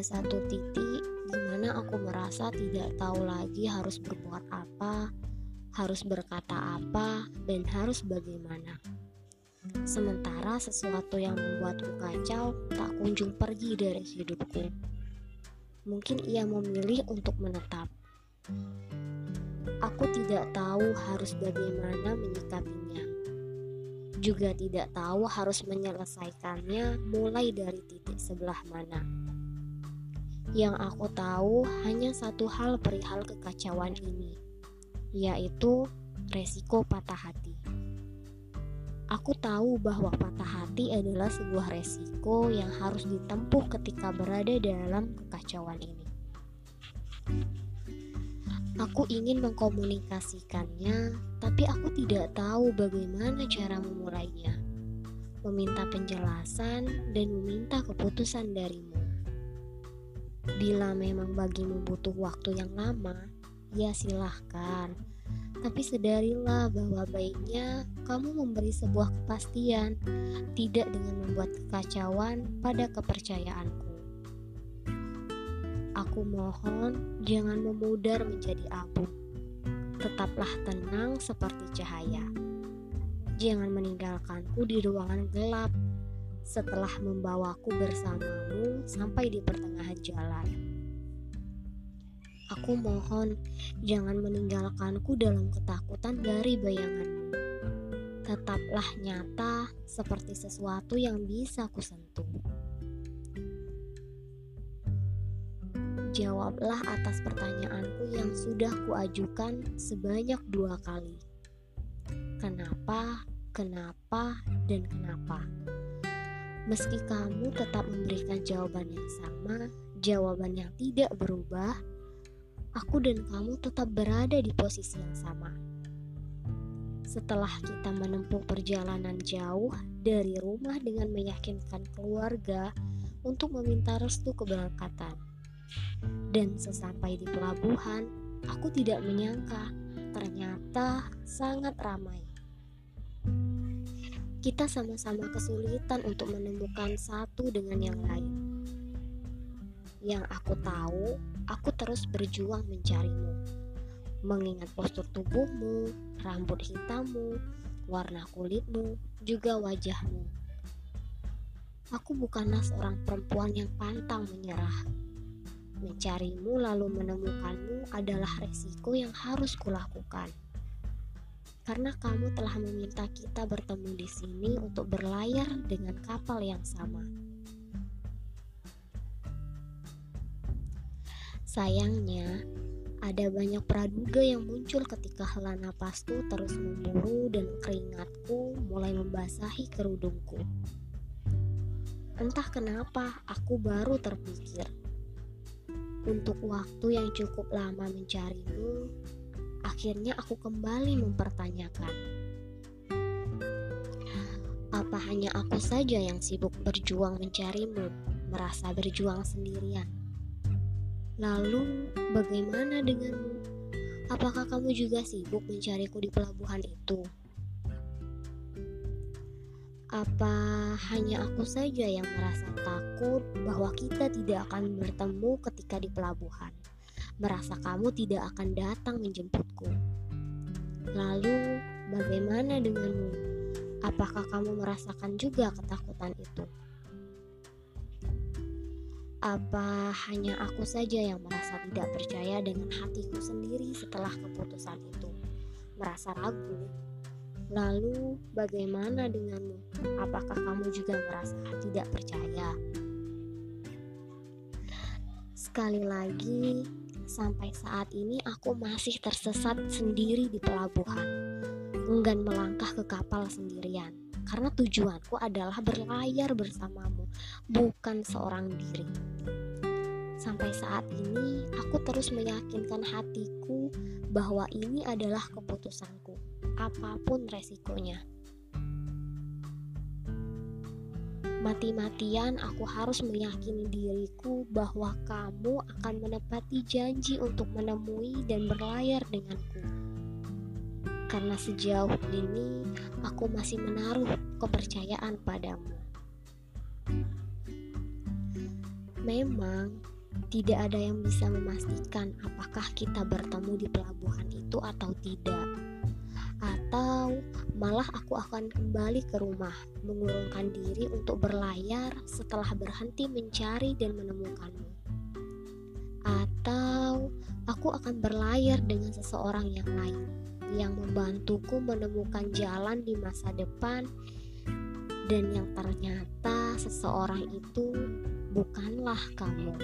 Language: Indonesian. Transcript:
Ada satu titik di mana aku merasa tidak tahu lagi harus berbuat apa, harus berkata apa, dan harus bagaimana. Sementara sesuatu yang membuatku kacau tak kunjung pergi dari hidupku. Mungkin ia memilih untuk menetap. Aku tidak tahu harus bagaimana menyikapinya. Juga tidak tahu harus menyelesaikannya mulai dari titik sebelah mana. Yang aku tahu hanya satu hal perihal kekacauan ini, yaitu resiko patah hati. Aku tahu bahwa patah hati adalah sebuah resiko yang harus ditempuh ketika berada dalam kekacauan ini. Aku ingin mengkomunikasikannya, tapi aku tidak tahu bagaimana cara memulainya. Meminta penjelasan dan meminta keputusan darimu. Bila memang bagimu butuh waktu yang lama, ya silahkan. Tapi sedarilah bahwa baiknya kamu memberi sebuah kepastian, tidak dengan membuat kekacauan pada kepercayaanku. Aku mohon jangan memudar menjadi abu. Tetaplah tenang seperti cahaya. Jangan meninggalkanku di ruangan gelap setelah membawaku bersamamu sampai di pertengahan jalan. Aku mohon jangan meninggalkanku dalam ketakutan dari bayanganmu. Tetaplah nyata seperti sesuatu yang bisa kusentuh. Jawablah atas pertanyaanku yang sudah kuajukan sebanyak dua kali. Kenapa, kenapa, dan kenapa? Meski kamu tetap memberikan jawaban yang sama, jawaban yang tidak berubah, aku dan kamu tetap berada di posisi yang sama. Setelah kita menempuh perjalanan jauh dari rumah dengan meyakinkan keluarga untuk meminta restu keberangkatan dan sesampai di pelabuhan, aku tidak menyangka ternyata sangat ramai. Kita sama-sama kesulitan untuk menemukan satu dengan yang lain. Yang aku tahu, aku terus berjuang mencarimu. Mengingat postur tubuhmu, rambut hitammu, warna kulitmu, juga wajahmu. Aku bukanlah seorang perempuan yang pantang menyerah Mencarimu lalu menemukanmu adalah resiko yang harus kulakukan. Karena kamu telah meminta kita bertemu di sini untuk berlayar dengan kapal yang sama. Sayangnya, ada banyak praduga yang muncul ketika hela napasku terus memburu dan keringatku mulai membasahi kerudungku. Entah kenapa aku baru terpikir untuk waktu yang cukup lama mencarimu, akhirnya aku kembali mempertanyakan. Apa hanya aku saja yang sibuk berjuang mencarimu, merasa berjuang sendirian? Lalu, bagaimana denganmu? Apakah kamu juga sibuk mencariku di pelabuhan itu? Apa hanya aku saja yang merasa takut bahwa kita tidak akan bertemu ketika di pelabuhan? Merasa kamu tidak akan datang menjemputku. Lalu, bagaimana denganmu? Apakah kamu merasakan juga ketakutan itu? Apa hanya aku saja yang merasa tidak percaya dengan hatiku sendiri setelah keputusan itu? Merasa ragu Lalu, bagaimana denganmu? Apakah kamu juga merasa tidak percaya? Sekali lagi, sampai saat ini aku masih tersesat sendiri di pelabuhan, enggan melangkah ke kapal sendirian. Karena tujuanku adalah berlayar bersamamu, bukan seorang diri. Sampai saat ini, aku terus meyakinkan hatiku bahwa ini adalah keputusanku apa pun resikonya. Mati-matian aku harus meyakini diriku bahwa kamu akan menepati janji untuk menemui dan berlayar denganku. Karena sejauh ini aku masih menaruh kepercayaan padamu. Memang Tidak ada yang bisa memastikan apakah kita bertemu di pelabuhan itu atau tidak. Atau malah aku akan kembali ke rumah, mengurungkan diri untuk berlayar setelah berhenti mencari dan menemukanmu. Atau aku akan berlayar dengan seseorang yang lain yang membantuku menemukan jalan di masa depan dan yang ternyata seseorang itu bukanlah kamu.